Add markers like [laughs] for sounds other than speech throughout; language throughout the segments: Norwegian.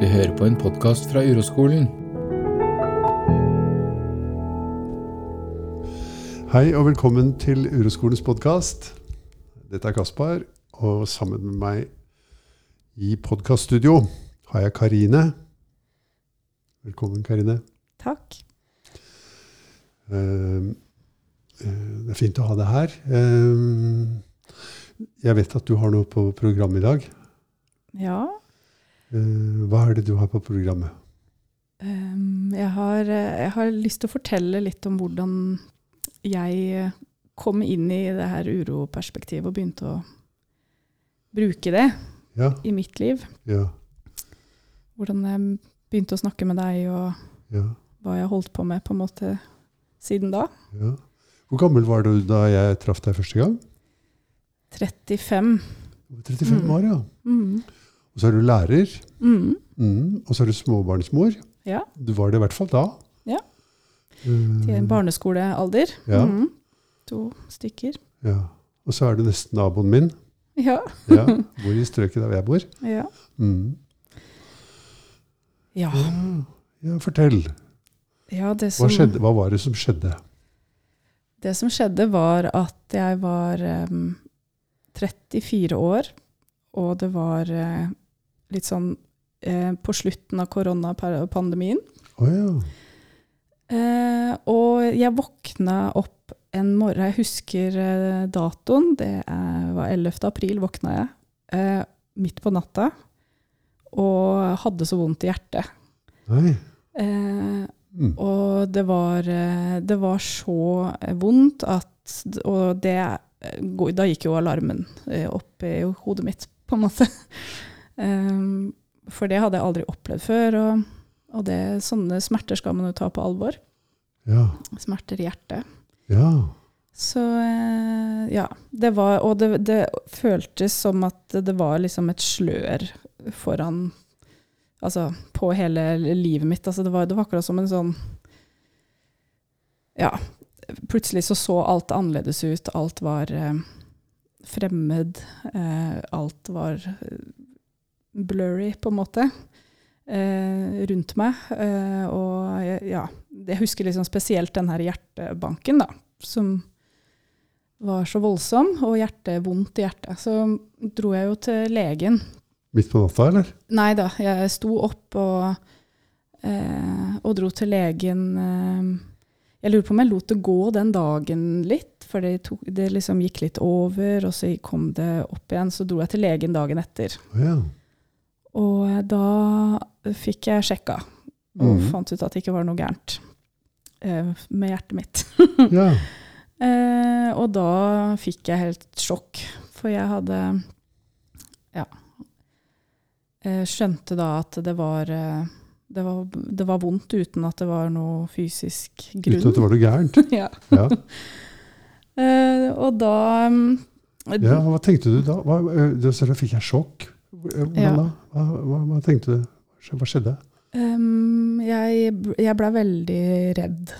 Du hører på en podkast fra Uroskolen. Hei og velkommen til Uroskolens podkast. Dette er Kaspar, og sammen med meg i podkaststudio har jeg Karine. Velkommen, Karine. Takk. Eh, eh, Det er fint å ha deg her. Eh, Jeg vet at du har noe på programmet i dag. Ja. Eh, Hva er det du har på programmet? ehm, jeg, har, eh, jeg har lyst til å fortelle litt om hvordan jeg eh, kom inn i det her uroperspektivet og begynte å bruke det Ja, i mitt liv. ja, Hvordan jeg begynte å snakke med deg, og ja, hva jeg holdt på med på en måte siden da. ja. Hvor gammel var du da jeg traff deg første gang? 35. 35 Mm. år, ja. Mm. Og så er du lærer. Mm. Mm. Og så er du småbarnsmor. Ja. Du var det i hvert fall da. Ja. Eh, Til en barneskolealder. Ja. Mm. To stykker. ja. Og så er du nesten naboen min. Ja. Ja. Bor i strøket der jeg bor. Ja. Mm. ja. Ja. ja, fortell. ja det Hva, skjedde, hva var det som skjedde? Det som skjedde, var at jeg var um, 34 år, og det var eh, litt sånn eh, på slutten av koronapandemien. Oh, ja. Eh, og jeg våkna opp en morgen Jeg husker eh, datoen. Det er, var 11. april våkna jeg. Eh, midt på natta. Og hadde så vondt i hjertet. Nei. Eh, Mm. Og det var, eh, det var så vondt at Og det Da gikk jo alarmen opp i hodet mitt, på en måte. Um, For det hadde jeg aldri opplevd før. Og, og det, sånne smerter skal man jo ta på alvor. Ja. Smerter i hjertet. Ja. Så eh, ja. Det var, og det, det føltes som at det var liksom et slør foran Altså på hele livet mitt. Altså det, var, det var akkurat som en sånn Ja. Plutselig så så alt annerledes ut. Alt var eh, fremmed. Eh, alt var eh, blurry, på en måte, eh, rundt meg. Eh, og ja, jeg husker liksom spesielt den her hjertebanken, da, som var så voldsom, og hjertet vondt i hjertet. Så dro jeg jo til legen. Midt på natta, eller? Nei da, jeg sto opp og, eh, og dro til legen. Eh, jeg lurer på om jeg lot det gå den dagen litt, for det, tok, det liksom gikk litt over, og så kom det opp igjen. Så dro jeg til legen dagen etter. Ja. Og da fikk jeg sjekka, og mm. fant ut at det ikke var noe gærent eh, med hjertet mitt. [laughs] [laughs] ja. Eh, og da fikk jeg helt sjokk, for jeg hadde Ja. Eh, skjønte da at det var, eh, det var Det var vondt uten at det var noe fysisk grunn. Uten at det var noe gærent. [laughs] ja. Ja. uh, og da um, ja. Hva tenkte du da? Hva, uh, så da fikk jeg sjokk. Hvordan Ja. da? Hva, hva, hva tenkte du? Hva skjedde? Um, jeg, jeg ble veldig redd.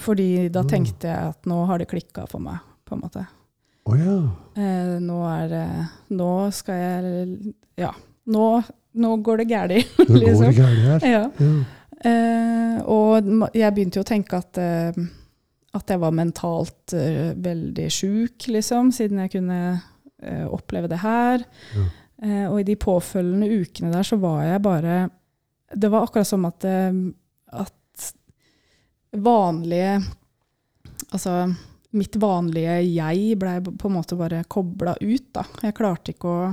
Fordi da Mm. tenkte jeg at nå har det klikka for meg, på en måte. Oh, ja. uh, nå er det Nå skal jeg Ja. Nå, nå går det galt. [laughs] Nå går Liksom. det gæli her. Ja. Ja. Uh, og jeg begynte jo å tenke at, uh, at jeg var mentalt veldig sjuk, liksom, siden jeg kunne oppleve det her. Ja. Eh, og i de påfølgende ukene der så var jeg bare Det var akkurat som at, eh, at vanlige Altså mitt vanlige jeg blei på en måte bare kobla ut, da. Jeg klarte ikke å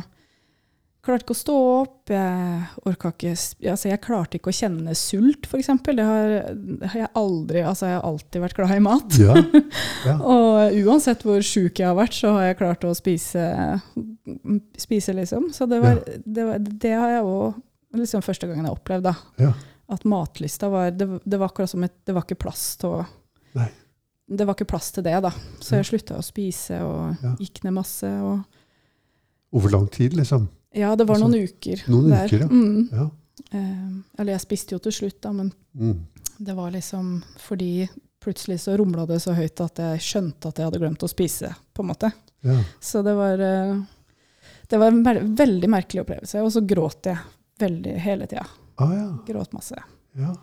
klarte ikke å stå opp. Jeg orka ikke altså Jeg klarte ikke å kjenne sult, f.eks. Det har, har jeg aldri Altså, jeg har alltid vært glad i mat. Ja. [laughs] ja. Og uansett hvor sjuk jeg har vært, så har jeg klart å spise, spise liksom. Så det, var, det, var, det har jeg òg liksom første gangen jeg opplevde, da. Ja. At matlysta var det, det var akkurat som et Det var ikke plass til å Nei. Det var ikke plass til det, da. Så jeg slutta å spise og Ja. gikk ned masse. Og Over lang tid, liksom. Ja, det var Altså, noen uker noen der. uker, ja. Mm. Ja. Eh, eller jeg spiste jo til slutt, da, men Mm. det var liksom fordi plutselig så rumla det så høyt at jeg skjønte at jeg hadde glemt å spise, på en måte. ja. Så det var, eh, det var en ve veldig merkelig opplevelse. Og så gråt jeg veldig hele tida. Ah, ja. Gråt masse. Ja.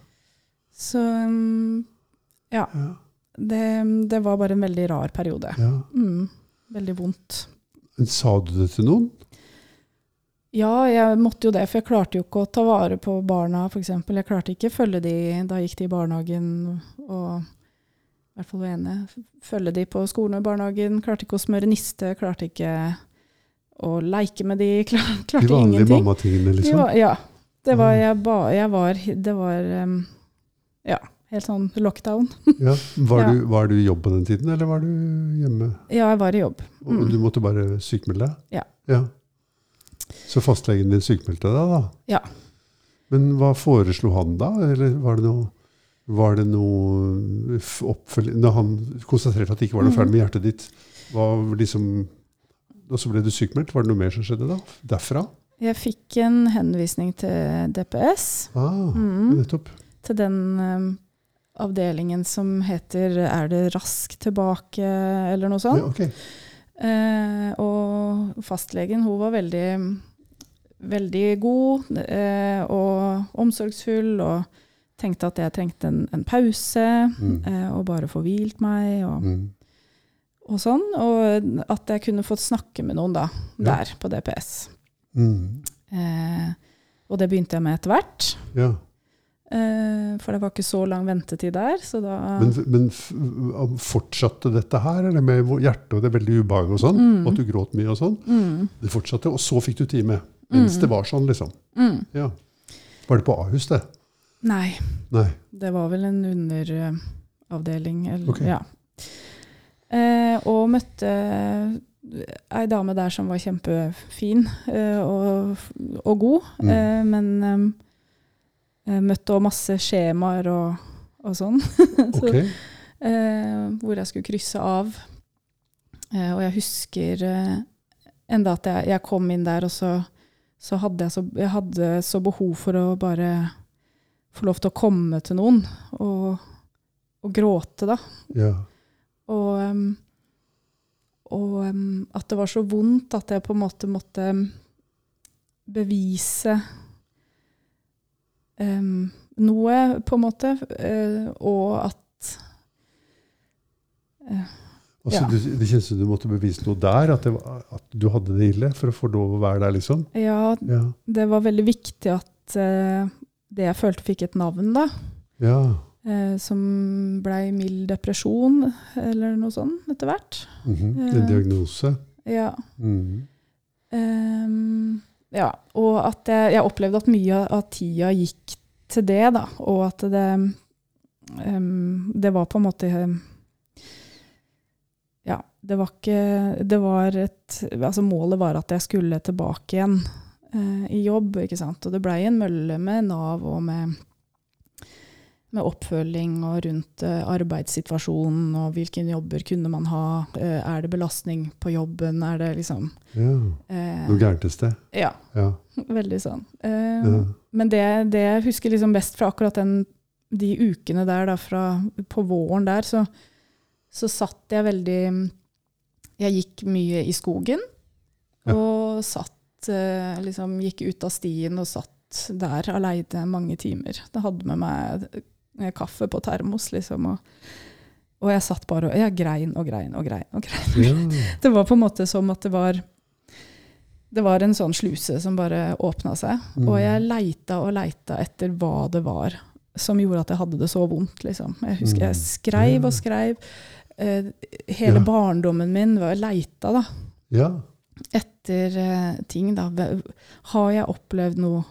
Så mm, Ja. det, det var bare en veldig rar periode. ja. Mm, veldig vondt. Sa du det til noen? Ja, jeg måtte jo det, for jeg klarte jo ikke å ta vare på barna, f.eks. Jeg klarte ikke å følge de Da gikk de i barnehagen, og i hvert fall det ene. Følge de på skolen og i barnehagen. Klarte ikke å smøre niste, klarte ikke å leike med de, [laughs] klar, De klarte vanlige ingenting. mammatingene, De liksom? var, ja. Det var, Mm. jeg, ba, jeg var Det var um, Ja, helt sånn lockdown. [laughs] Ja. Var, Ja. Du, var du i jobb på den tiden, eller var du hjemme? Ja, jeg var i jobb. Og Mm. du måtte bare sykmelde deg? Ja. ja. Så fastlegen din sykmeldte deg, da? Ja. Men hva foreslo han da? Eller var det noe, var det noe oppfølging Når han konstaterte at det ikke var noe Mhm. feil med hjertet ditt, liksom Og så ble du sykmeldt. Var det noe mer som skjedde da? Derfra? Jeg fikk en henvisning til DPS. Ah, Mm. nettopp. til den um, avdelingen som heter Er det raskt tilbake, eller noe sånt. Ja, ok. Eh, og fastlegen, hun var veldig, veldig god eh, og omsorgsfull, og tenkte at jeg trengte en, en pause, Mm. eh, og bare få hvilt meg, og, Mm. og sånn. Og at jeg kunne fått snakke med noen da, Ja. der på DPS. Mm. Eh, og det begynte jeg med etter hvert. Ja. Eh, for det var ikke så lang ventetid der, så da Men, men fortsatte dette her, eller med hjertet og det er veldig ubehag og sånn? Mm. At du gråt mye og sånn? mm, Det fortsatte, og så fikk du time. Mens Mm. det var sånn, liksom. mm. Ja. Var det på Ahus, det? Nei, Nei. det var vel en underavdeling. Eller, okay. ja. eh, og møtte ei dame der som var kjempefin eh, og, og god. Mm. Eh, men eh, møtte òg masse skjemaer og, og sånn. [laughs] Så, Ok. eh, hvor jeg skulle krysse av. Eh, og jeg husker eh, enda at jeg, jeg kom inn der, og så, så hadde jeg så, jeg hadde så behov for å bare få lov til å komme til noen og, og gråte, da. Ja. Og, og at det var så vondt at jeg på en måte måtte bevise em, noe, på en måte. uh, og at uh, Altså, Ja. du, det kjennes som du måtte bevise noe der, at, det, var- at du hadde det ille, for å få lov å være der, liksom? Ja, Ja. det var veldig viktig at uh, det jeg følte fikk et navn, da. ja. Uh, som blei mild depresjon, eller noe sånt, etter hvert. Mm -hmm. En diagnose. Ja. Mhm. Ehm, ja, og at jeg, jeg opplevde at mye av tida gikk til det, da. Og at det um, Det var på en måte Ja, det var ikke Det var et Altså, målet var at jeg skulle tilbake igjen uh, i jobb, ikke sant. Og det blei en mølle med Nav og med med oppfølging og rundt eh, arbeidssituasjonen og hvilke jobber kunne man ha. Eh, er det belastning på jobben? Er det liksom Ja. eh, Noe gærent et sted. Ja, Ja. [laughs] veldig sånn. Eh, ja. Men det, det jeg husker liksom best fra akkurat den, de ukene der, da, fra, på våren der, så, så satt jeg veldig Jeg gikk mye i skogen. Og satt liksom Gikk ut av stien og satt der aleine mange timer. Det hadde med meg kaffe på termos, liksom. Og, og jeg satt bare og jeg grein og grein og grein. og grein. ja. [laughs] Det var på en måte som at det var Det var en sånn sluse som bare åpna seg. Mm. Og jeg leita og leita etter hva det var som gjorde at jeg hadde det så vondt. Liksom. Jeg husker Mm. jeg skreiv og skreiv. Eh, hele Ja. barndommen min var leita da, ja. etter eh, ting. Da. Har jeg opplevd noe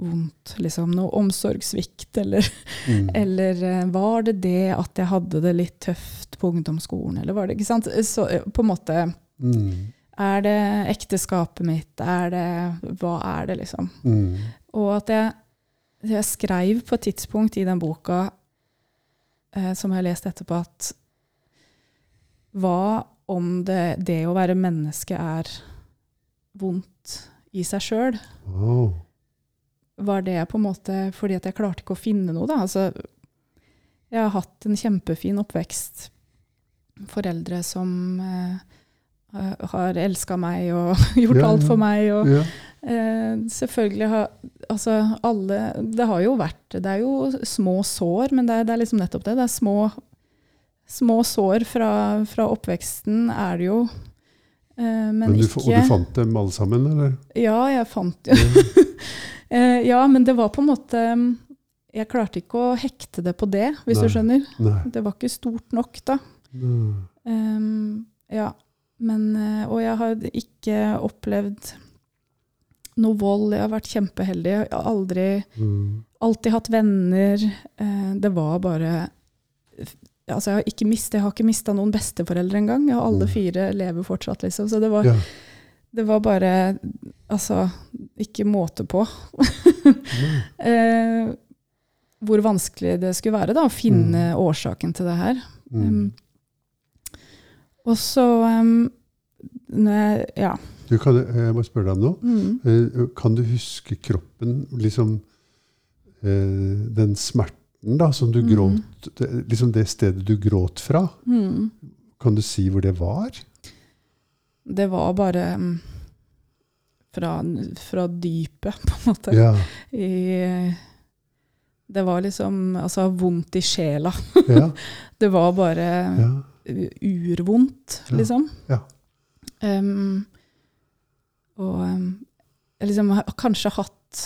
vondt? Liksom, noe omsorgssvikt? Eller, Mm. [laughs] eller eh, var det det at jeg hadde det litt tøft på ungdomsskolen? Eller var det ikke sant? Så eh, på en måte Mm. Er det ekteskapet mitt? Er det Hva er det, liksom? Mm. Og at jeg, jeg skrev på et tidspunkt i den boka, eh, som jeg har lest etterpå, at hva om det, det å være menneske er vondt i seg sjøl? Wow. Var det på en måte fordi at jeg klarte ikke å finne noe, da? Altså, jeg har hatt en kjempefin oppvekst. Foreldre som uh, har elska meg og [laughs] gjort Ja, alt for meg. Og, Ja. uh, selvfølgelig har altså alle Det har jo vært Det er jo små sår, men det er, det er liksom nettopp det. Det er små, små sår fra, fra oppveksten, er det jo. Uh, men, Men du, ikke og du fant dem alle sammen, eller? Ja, jeg fant jo [laughs] Ja, men det var på en måte Jeg klarte ikke å hekte det på det, hvis Nei. du skjønner. Nei. Det var ikke stort nok, da. Ehm, ja, men eh, Og jeg har ikke opplevd noe vold. Jeg har vært kjempeheldig. Jeg har aldri Mm. Alltid hatt venner. Eh, det var bare Altså, jeg har ikke mistet, jeg har ikke mista noen besteforeldre engang. Jeg har alle Mm. fire lever fortsatt, liksom. Så det var, Ja. Det var bare Altså, ikke måte på. mm. [laughs] eh, hvor vanskelig det skulle være da, å finne årsaken til det her. Mm. Um, og så um, jeg, Ja. Du kan, jeg må spørre deg om noe. Mm. Eh, Kan du huske kroppen, liksom eh, den smerten da, som du Mhm. gråt det, Liksom det stedet du gråt fra? Mm. Kan du si hvor det var? Det var bare um, fra, fra dypet, på en måte. Ja. I, det var liksom altså vondt i sjela. Ja. [laughs] Det var bare ja. urvondt, liksom. Ja. Um, og jeg liksom har kanskje hatt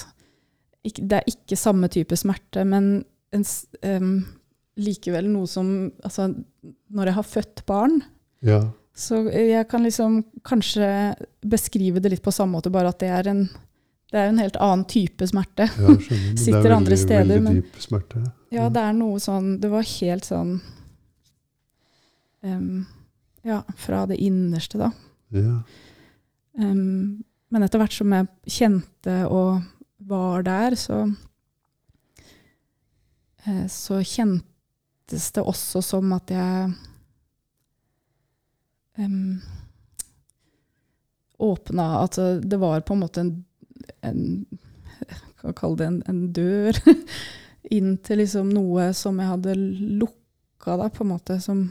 ikke, Det er ikke samme type smerte, men en, um, likevel noe som altså, Når jeg har født barn, ja. Så jeg kan liksom kanskje beskrive det litt på samme måte, bare at det er en, det er en helt annen type smerte. Ja, skjønner. [laughs] Sitter det er andre veldig, steder, veldig men- dyp smerte. Ja, det er noe sånn Det var helt sånn um, Ja, fra det innerste, da. Ja. Um, men etter hvert som jeg kjente og var der, så eh, Så kjentes det også som at jeg um, åpna At det var på en måte en, en kan kalle det en, en dør [laughs] inn til liksom noe som jeg hadde lukka, da, på en måte, som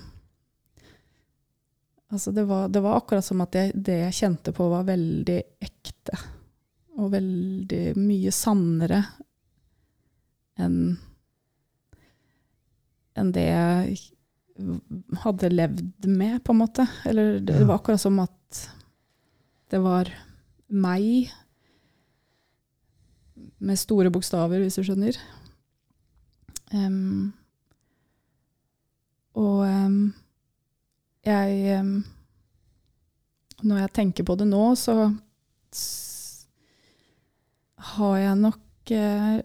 Altså det, var, det var akkurat som at jeg, det jeg kjente på, var veldig ekte. Og veldig mye sannere enn enn det jeg hadde levd med, på en måte. Eller det, det var akkurat som at det var meg med store bokstaver, hvis du skjønner. Um, og um, jeg um, Når jeg tenker på det nå, så har jeg nok uh,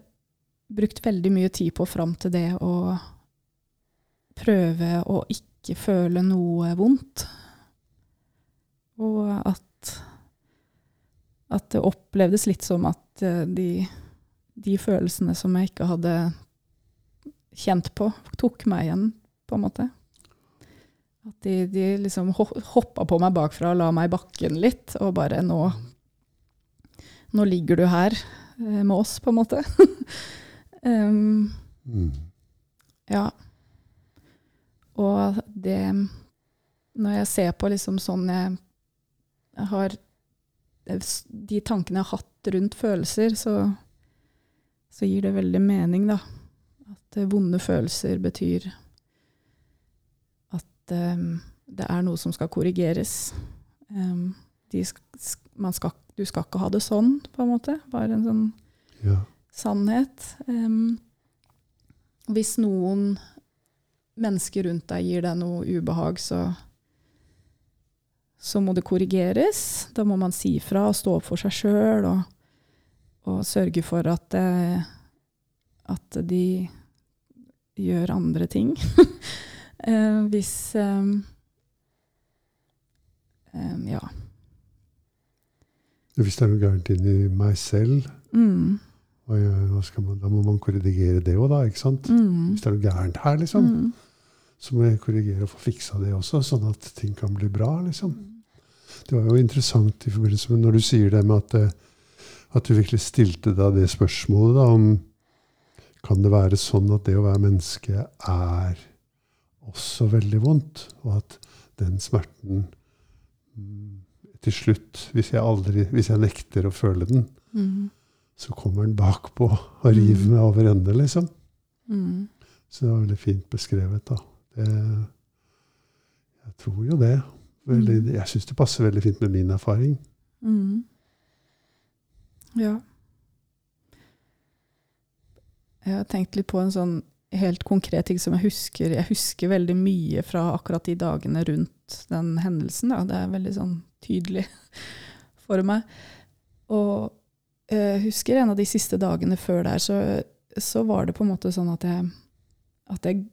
brukt veldig mye tid på fram til det å prøve å ikke føle noe vondt. Og at at det opplevdes litt som at eh, de, de følelsene som jeg ikke hadde kjent på, tok meg igjen, på en måte. At de, de liksom ho- hoppa på meg bakfra og la meg i bakken litt, og bare nå Nå ligger du her eh, med oss, på en måte. [laughs] um, Mm. ja. Og det Når jeg ser på liksom sånn jeg, jeg har De tankene jeg har hatt rundt følelser, så, så gir det veldig mening, da. At eh, vonde følelser betyr at um, det er noe som skal korrigeres. Um, de sk sk man skal, du skal ikke ha det sånn, på en måte. Bare en sånn Ja. sannhet. Um, hvis noen mennesker rundt deg gir deg noe ubehag, så, så må det korrigeres. Da må man si fra og stå opp for seg sjøl og, og sørge for at, eh, at de gjør andre ting. [laughs] Eh, hvis em, em, Ja. Hvis det er noe gærent inni meg selv, Mm, hva skal man, da må man korrigere det òg, da. ikke sant? mm, Hvis det er noe gærent her, liksom, mm. Så må jeg korrigere og få fiksa det også, sånn at ting kan bli bra. liksom. Det var jo interessant i forbindelse med når du sier det med at, eh, at du virkelig stilte deg det spørsmålet da, om kan det være sånn at det å være menneske er også veldig vondt, og at den smerten mm, til slutt, hvis jeg, aldri, hvis jeg nekter å føle den, Mm. så kommer den bakpå og river meg over ende, liksom. Mm. Så det var veldig fint beskrevet, da. Jeg tror jo det. Mm. jeg syns det passer veldig fint med min erfaring. Mm. Ja. Jeg har tenkt litt på en sånn helt konkret ting som jeg husker. Jeg husker veldig mye fra akkurat de dagene rundt den hendelsen. Da. Det er veldig sånn tydelig [laughs] for meg. Og jeg husker en av de siste dagene før der, så, så var det på en måte sånn at jeg, at jeg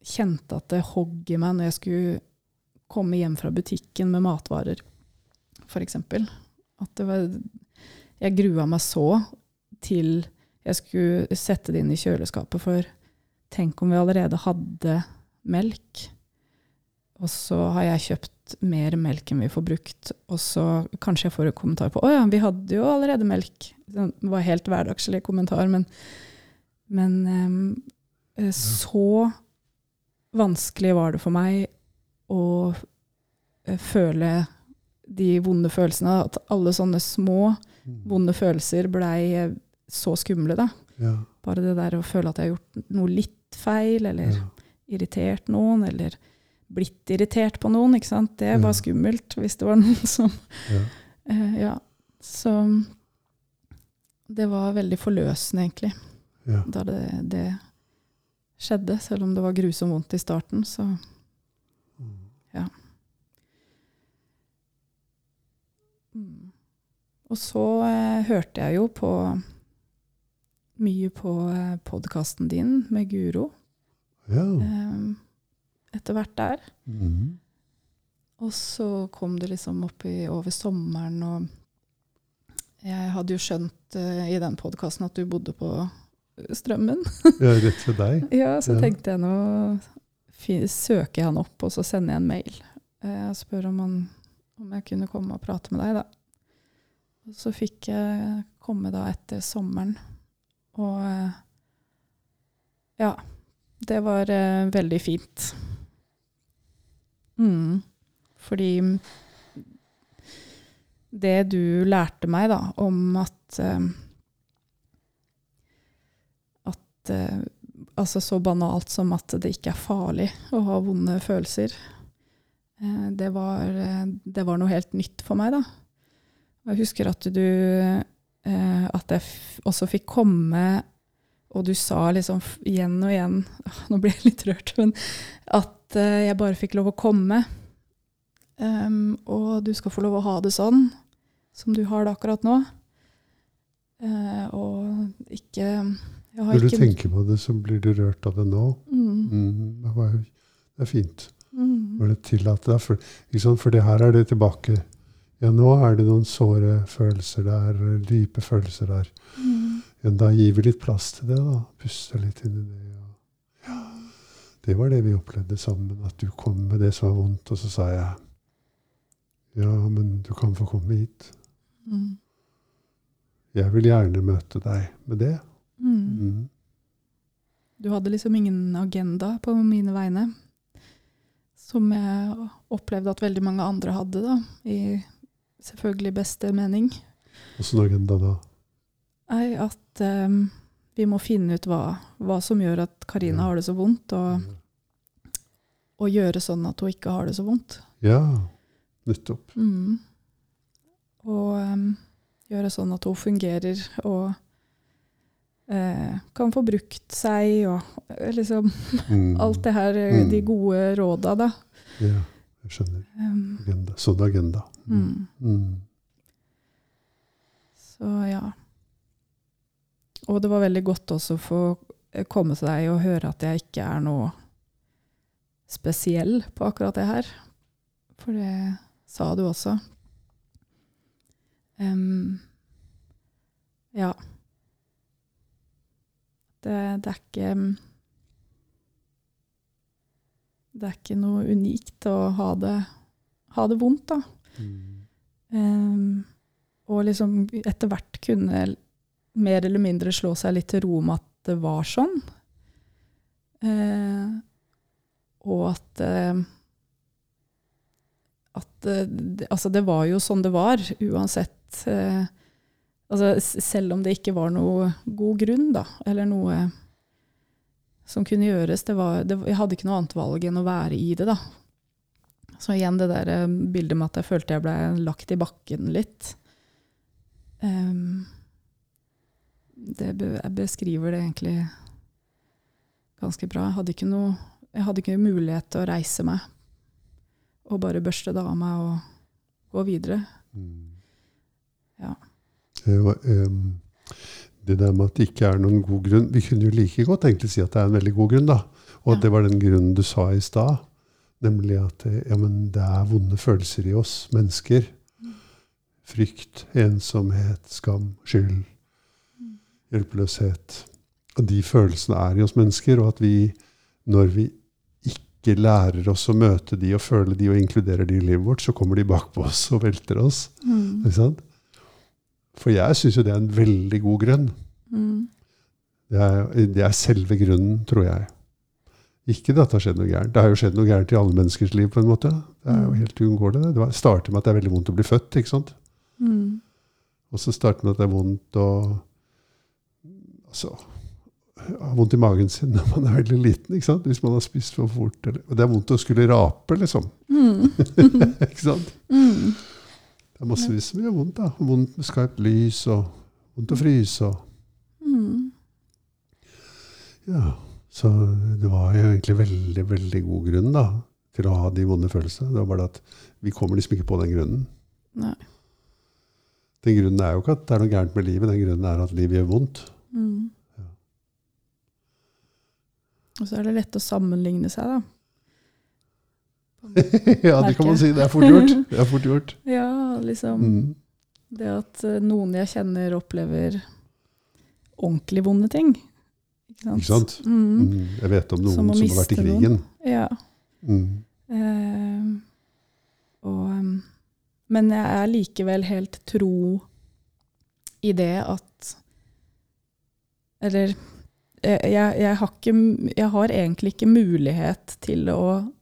kjente at det hogg i meg når jeg skulle komme hjem fra butikken med matvarer, f.eks. At det var Jeg grua meg så til jeg skulle sette det inn i kjøleskapet, for tenk om vi allerede hadde melk, og så har jeg kjøpt mer melk enn vi får brukt, og så kanskje jeg får en kommentar på 'Å ja, vi hadde jo allerede melk'. Det var helt hverdagslig kommentar, men, men um, så vanskelig var det for meg å eh, føle de vonde følelsene. At alle sånne små, Mm. vonde følelser blei eh, så skumle, da. Ja, Bare det der å føle at jeg har gjort noe litt feil, eller ja. irritert noen, eller blitt irritert på noen, ikke sant. Det Ja. var skummelt hvis det var [laughs] noen som Ja. eh, Ja. Så det var veldig forløsende, egentlig, Ja. da det, det skjedde. Selv om det var grusomt vondt i starten, så Mm. Mm. Og så eh, hørte jeg jo på mye på eh, podkasten din med Guro ja. eh, etter hvert der. Mm. Og så kom det liksom opp i, over sommeren, og jeg hadde jo skjønt eh, i den podkasten at du bodde på Strømmen. ja, rett ved deg. [laughs] Ja, så Ja. tenkte jeg nå søker jeg han opp, og så sender jeg en mail. Jeg spør om, han, om jeg kunne komme og prate med deg, da. Og så fikk jeg komme da etter sommeren. Og eh, ja, det var eh, veldig fint. Mm. Fordi det du lærte meg da, om at eh, at eh, Altså så banalt som at det ikke er farlig å ha vonde følelser. Eh, det, var, eh, det var noe helt nytt for meg, da. Jeg husker at du At jeg også fikk komme, og du sa liksom igjen og igjen ah, Nå blir jeg litt rørt, men at jeg bare fikk lov å komme. Um, og du skal få lov å ha det sånn som du har det akkurat nå. Uh, og ikke Når du ikke, tenker på det, så blir du rørt av det nå. Mm, Mm. Det, var, det er fint. mm, det tillatt. For, for det her er det tilbake. Ja, nå er det noen såre følelser der, dype følelser der. mm, Ja, da gir vi litt plass til det, da. Puster litt inn i det. Ja. Det var det vi opplevde sammen. At du kom med det som var vondt, og så sa jeg ja, men du kan få komme hit. mm, Jeg vil gjerne møte deg med det. Mm. Mm. Du hadde liksom ingen agenda på mine vegne. Som jeg opplevde at veldig mange andre hadde, da. I selvfølgelig beste mening. Åssen agenda da? Nei, at um, vi må finne ut hva, hva som gjør at Karina Ja. har det så vondt, og, og gjøre sånn at hun ikke har det så vondt. Ja, nettopp. Mm. Og um, gjøre sånn at hun fungerer og kan få brukt seg og eh, liksom Mm. [laughs] alt det her, mm. de Mm. gode råda, da. Ja, jeg skjønner. Agenda. Sånn agenda. mm. Mm. Så ja. Og det var veldig godt også å få eh, komme til deg og høre at jeg ikke er noe spesiell på akkurat det her. For det sa du også. Um, ja. Det, det er ikke Det er ikke noe unikt å ha det, ha det vondt, da. Mm. Um, og liksom etter hvert kunne mer eller mindre slå seg litt til ro med at det var sånn. Uh, og at, uh, at uh, det, altså det var jo sånn det var, uansett. Eh, altså selv om det ikke var noe god grunn, da, eller noe som kunne gjøres. Det var, det, jeg hadde ikke noe annet valg enn å være i det, da. Så igjen det der eh, bildet med at jeg følte jeg ble lagt i bakken litt. Um, det be, jeg beskriver det egentlig ganske bra. Jeg hadde ikke noe jeg hadde ikke mulighet til å reise meg og bare børste det av meg og gå videre. Mm. Ja. Det, var, ehm, det der med at det ikke er noen god grunn Vi kunne jo like godt egentlig si at det er en veldig god grunn, da. Og Ja. det var den grunnen du sa i stad. Nemlig at det, ja, men det er vonde følelser i oss mennesker. Frykt, ensomhet, skam, skyld, hjelpeløshet. Og de følelsene er i oss mennesker, og at vi, når vi ikke lærer oss å møte de og føle de og inkludere de i livet vårt, så kommer de bakpå oss og velter oss. Mm. Ikke sant? For jeg syns jo det er en veldig god grunn. Mm. Det er, det er selve grunnen, tror jeg. Ikke at det har skjedd noe gærent. Det har jo skjedd noe gærent i alle menneskers liv. på en måte. Det er jo Mm. helt uunngåelig. det. Det starter med at det er veldig vondt å bli født. ikke sant? Mm. Og så starter med at det er vondt å altså, ha vondt i magen sin når man er veldig liten. ikke sant? Hvis man har spist for fort. Eller, og det er vondt å skulle rape, liksom. Mm. [laughs] ikke sant? Mm. Det er massevis som gjør vondt. da. Vondt med skarpt lys og vondt å fryse. og Mm. Ja, så det var jo egentlig veldig, veldig god grunn da, til å ha de vonde følelsene. Det var bare at vi kommer liksom ikke på den grunnen. Nei. Den grunnen er jo ikke at det er noe gærent med livet, den grunnen er at livet gjør vondt. Mm. Ja. Og så er det lett å sammenligne seg, da. [laughs] ja, det kan man si. Det er fort gjort. [laughs] Det er fort gjort. Ja, liksom Mm. det at eh, noen jeg kjenner opplever ordentlig vonde ting. Ikke sant? Ikke sant? Mm. Mm. Jeg vet om noen Som som, har vært i krigen. noen. Ja. Mm. Uh, og, um, men jeg er likevel helt tro i det at Eller jeg, jeg, har ikke, jeg har egentlig ikke mulighet til å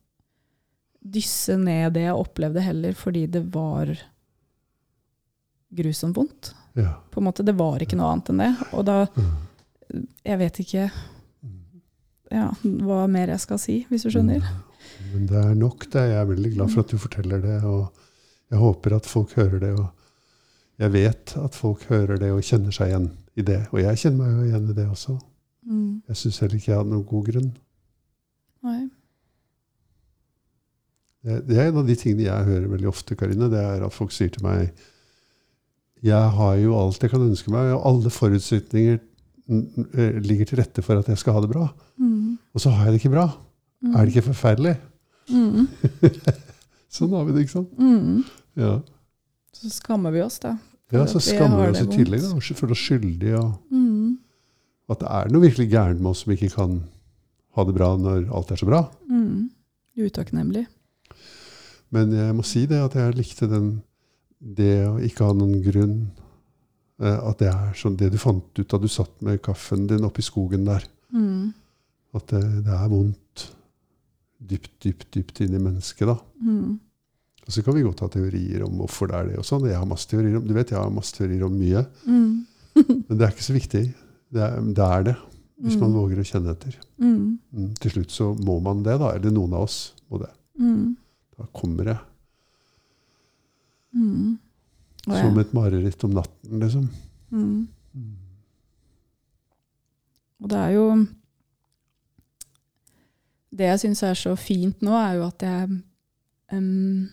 dysse ned det jeg opplevde heller, fordi det var grusomt vondt. Ja. På en måte, Det var ikke noe annet enn det. Og da Mm. Jeg vet ikke Mm. ja, hva mer jeg skal si, hvis du skjønner. Men det er nok, det. Jeg er veldig glad for at du forteller det. Og jeg håper at folk hører det. Og jeg vet at folk hører det og kjenner seg igjen i det. Og jeg kjenner meg jo igjen i det også. Mm. Jeg syns heller ikke jeg hadde noen god grunn. Nei. Det, det er en av de tingene jeg hører veldig ofte, Karine. Det er at folk sier til meg Jeg har jo alt jeg kan ønske meg, og alle forutsetninger ligger til rette for at jeg skal ha det bra. Mm. Og så har jeg det ikke bra. Mm. Er det ikke forferdelig? Mm. [laughs] Sånn har vi det, ikke sant? Mm. Ja, Så skammer vi oss, da. ja så skammer vi oss i tillegg. Da, og føler oss skyldige. Og Mm. at det er noe virkelig gærent med oss som ikke kan ha det bra når alt er så bra. Mm. Utakknemlig. Men jeg må si det at jeg likte den, det å ikke ha noen grunn. eh, At det er sånn det du fant ut da du satt med kaffen din oppe i skogen der. Mm. At det, det er vondt dypt, dypt, dypt inni mennesket. da. Mm. Og så kan vi godt ha teorier om hvorfor det er det. og sånn. Jeg har masse teorier om, du vet, jeg har masse teorier om mye. Mm. Men det er ikke så viktig. Det er det, er det hvis man Mm. våger å kjenne etter. Mm. Mm, Til slutt så må man det, da. Eller noen av oss må det. Mm. Da kommer det. Mm. Å, ja. Som et mareritt om natten, liksom. Mm. Mm. Og det er jo Det jeg syns er så fint nå, er jo at jeg um,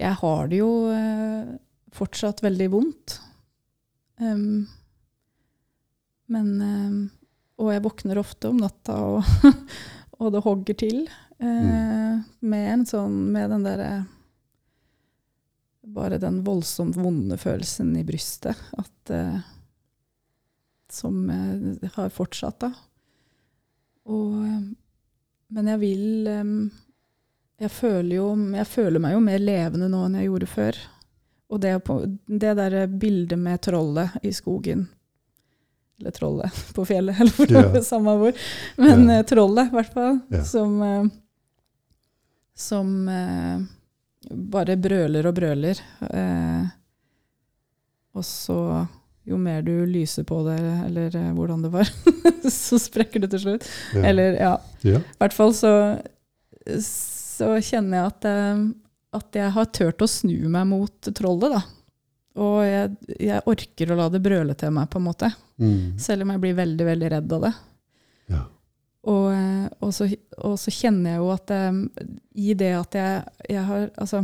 Jeg har det jo uh, fortsatt veldig vondt. Um, men um, Og jeg våkner ofte om natta, og, [laughs] og det hogger til. Mm. Med en sånn Med den derre Bare den voldsomt vonde følelsen i brystet. At eh, som eh, har fortsatt, da. Og, eh, men jeg vil eh, jeg føler, jo, jeg føler meg jo mer levende nå enn jeg gjorde før. Og det, på, det der bildet med trollet i skogen Eller trollet på fjellet, [laughs] eller hvor det samme hvor. Men eh, trollet, i hvert fall. Yeah. Som, eh, som bare brøler og brøler. Eh, og så, jo mer du lyser på det, eller eh, hvordan det var, [laughs] så sprekker det til slutt. Ja. Eller, ja. ja. I hvert fall så, så kjenner jeg at, eh, at jeg har turt å snu meg mot trollet, da. Og jeg, jeg orker å la det brøle til meg, på en måte. Mm. Selv om jeg blir veldig, veldig redd av det. ja. Og, og, så, og så kjenner jeg jo at eh, i det at jeg, jeg har Altså,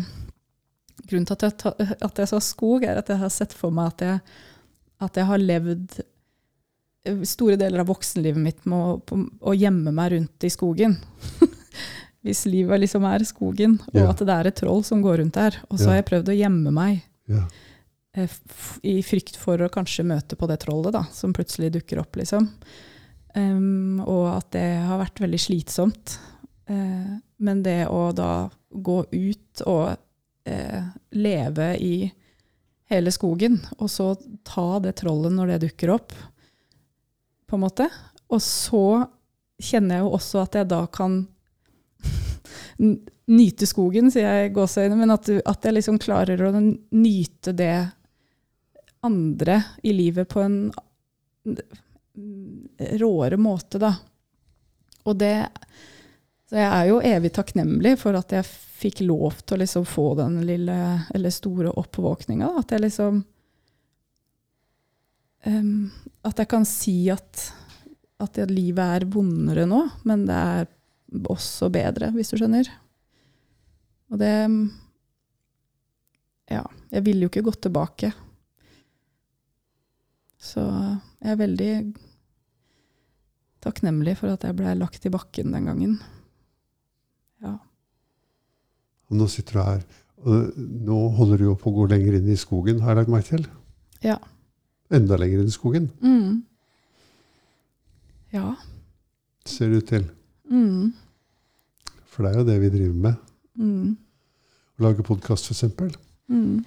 grunnen til at jeg, at jeg sa skog, er at jeg har sett for meg at jeg, at jeg har levd eh, store deler av voksenlivet mitt med å, å gjemme meg rundt i skogen. [laughs] Hvis livet liksom er skogen, og yeah. at det er et troll som går rundt der. Og så yeah. har jeg prøvd å gjemme meg f- i frykt for å kanskje møte på det trollet da, som plutselig dukker opp. liksom. Em, og at det har vært veldig slitsomt. Uh, men det å da gå ut og uh, leve i hele skogen, og så ta det trollet når det dukker opp, på en måte. Og så kjenner jeg jo også at jeg da kan [laughs] nyte skogen, sier jeg i gåseøyne, men at, du, at jeg liksom klarer å nyte det andre i livet på en råere måte, da. Og det Så jeg er jo evig takknemlig for at jeg fikk lov til å liksom få den lille, eller store oppvåkninga. At jeg liksom um, At jeg kan si at, at livet er vondere nå, men det er også bedre, hvis du skjønner. Og det Ja, jeg ville jo ikke gått tilbake. Så jeg er veldig takknemlig for at jeg ble lagt i bakken den gangen. Ja. Og nå sitter du her. Nå holder du jo på å gå lenger inn i skogen, har jeg lagt meg til. Ja. Enda lenger inn i skogen, Mm. Ja. ser det ut til. Mm. For det er jo det vi driver med. Mm. Å lage podkast, f.eks. Mm.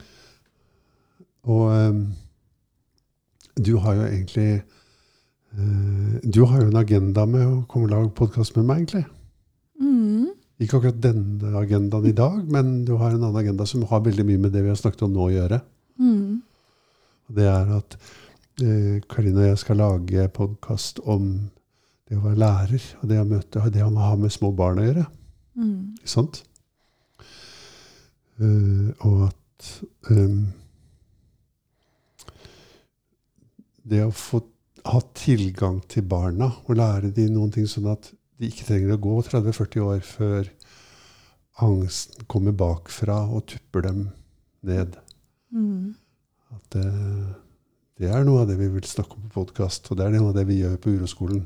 Og ehm, du har jo egentlig uh, Du har jo en agenda med å komme og lage podkast med meg, egentlig. Mm. Ikke akkurat denne agendaen i dag, men du har en annen agenda som har veldig mye med det vi har snakket om nå å gjøre. Mm. Det er at eh, Karine og jeg skal lage podkast om det å være lærer, og det å møte, det å ha med små barn å gjøre. Mm. Ikke sant? Eh, og at ehm, Det å få ha tilgang til barna og lære de noen ting sånn at de ikke trenger å gå 30-40 år før angsten kommer bakfra og tupper dem ned. Mm. At det, det er noe av det vi vil snakke om på podkast, og det er noe av det vi gjør på Uroskolen.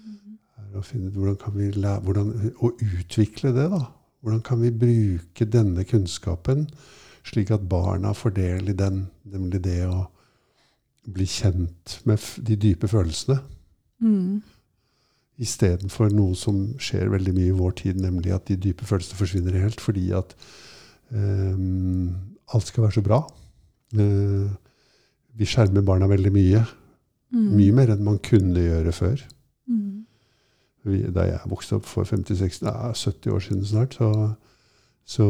Mm. å finne ut hvordan kan vi lære, hvordan, å utvikle det. da. Hvordan kan vi bruke denne kunnskapen slik at barna får del i den, nemlig det å bli kjent med de dype følelsene, Mm. istedenfor noe som skjer veldig mye i vår tid, nemlig at de dype følelsene forsvinner helt fordi at um, alt skal være så bra. Uh, vi skjermer barna veldig mye. Mm. Mye mer enn man kunne gjøre før. Mm. Vi, da jeg vokste opp for 50-60, nei, 70 år siden snart, så, så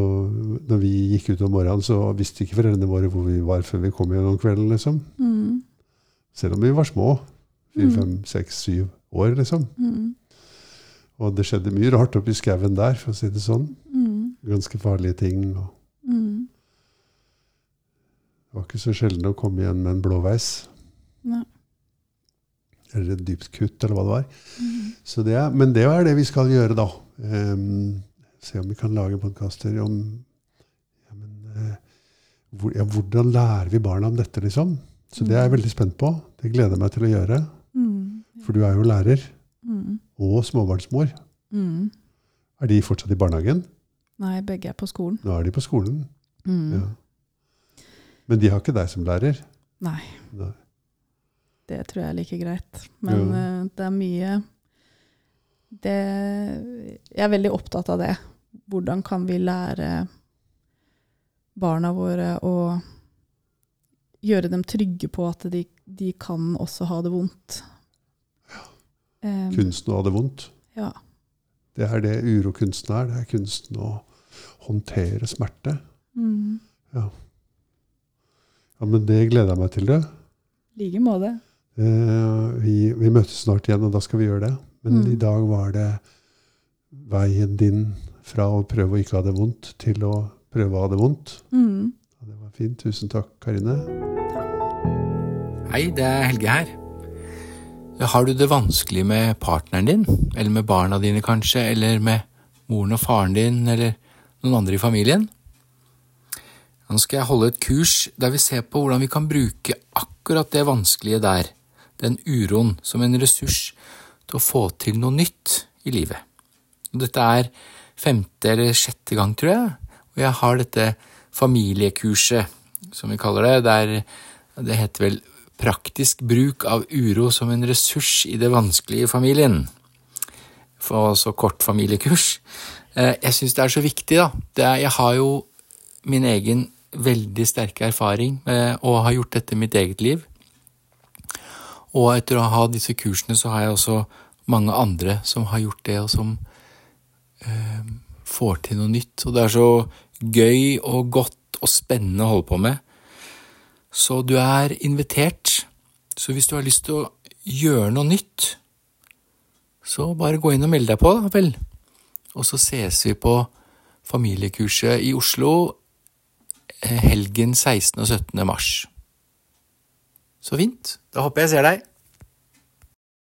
når vi gikk ut om morgenen, så visste ikke foreldrene våre hvor vi var før vi kom hjem om kvelden. liksom. Mm. Selv om vi var små. Fire, Mm. fem, seks, syv år, liksom. Mm. Og det skjedde mye rart oppi skauen der, for å si det sånn. Mm. Ganske farlige ting. Mm. Det var ikke så sjelden å komme igjen med en blåveis. Nei. Eller et dypt kutt, eller hva det var. Så det er, men det er det vi skal gjøre, da. Ehm, se om vi kan lage podkaster om ja, men, eh, hvor, ja, Hvordan lærer vi barna om dette, liksom? Så det er jeg veldig spent på. Det gleder jeg meg til å gjøre. Mm. For du er jo lærer Mm. og småbarnsmor. Mm. Er de fortsatt i barnehagen? Nei, begge er på skolen. Nå er de på skolen. Mm. Ja. Men de har ikke deg som lærer? Nei. Nei. Det tror jeg er like greit. Men eh, det er mye det, Jeg er veldig opptatt av det. Hvordan kan vi lære barna våre å gjøre dem trygge på at de, de kan også ha det vondt? Um, Kunsten å ha det vondt. Ja. Det er det urokunsten er. Det er kunsten å håndtere smerte. Mm. Ja. ja, men det gleder jeg meg til, det. I like måte. Eh, vi, vi møtes snart igjen, og da skal vi gjøre det. Men Mm. i dag var det veien din fra å prøve å ikke ha det vondt, til å prøve å ha det vondt. Mm. Ja, det var fint. Tusen takk, Karine. Hei, det er Helge her. Har du det vanskelig med partneren din, eller med barna dine kanskje, eller med moren og faren din, eller noen andre i familien? Nå skal jeg holde et kurs der vi ser på hvordan vi kan bruke akkurat det vanskelige der, den uroen, som en ressurs til å få til noe nytt i livet. Og Dette er femte eller sjette gang, tror jeg, og jeg har dette familiekurset, som vi kaller det, der det heter vel Praktisk bruk av uro som en ressurs i det vanskelige i familien. For så kort familiekurs. Eh, Jeg syns det er så viktig, da. Er, jeg har jo min egen veldig sterke erfaring med har ha gjort dette i mitt eget liv. Og etter å ha disse kursene, så har jeg også mange andre som har gjort det, og som får til noe nytt. Og det er så gøy og godt og spennende å holde på med. Så du er invitert. Så hvis du har lyst til å gjøre noe nytt, så bare gå inn og meld deg på, da vel. Og så ses vi på familiekurset i Oslo eh, helgen 16. og 17. mars. Så fint. Da håper jeg ser deg.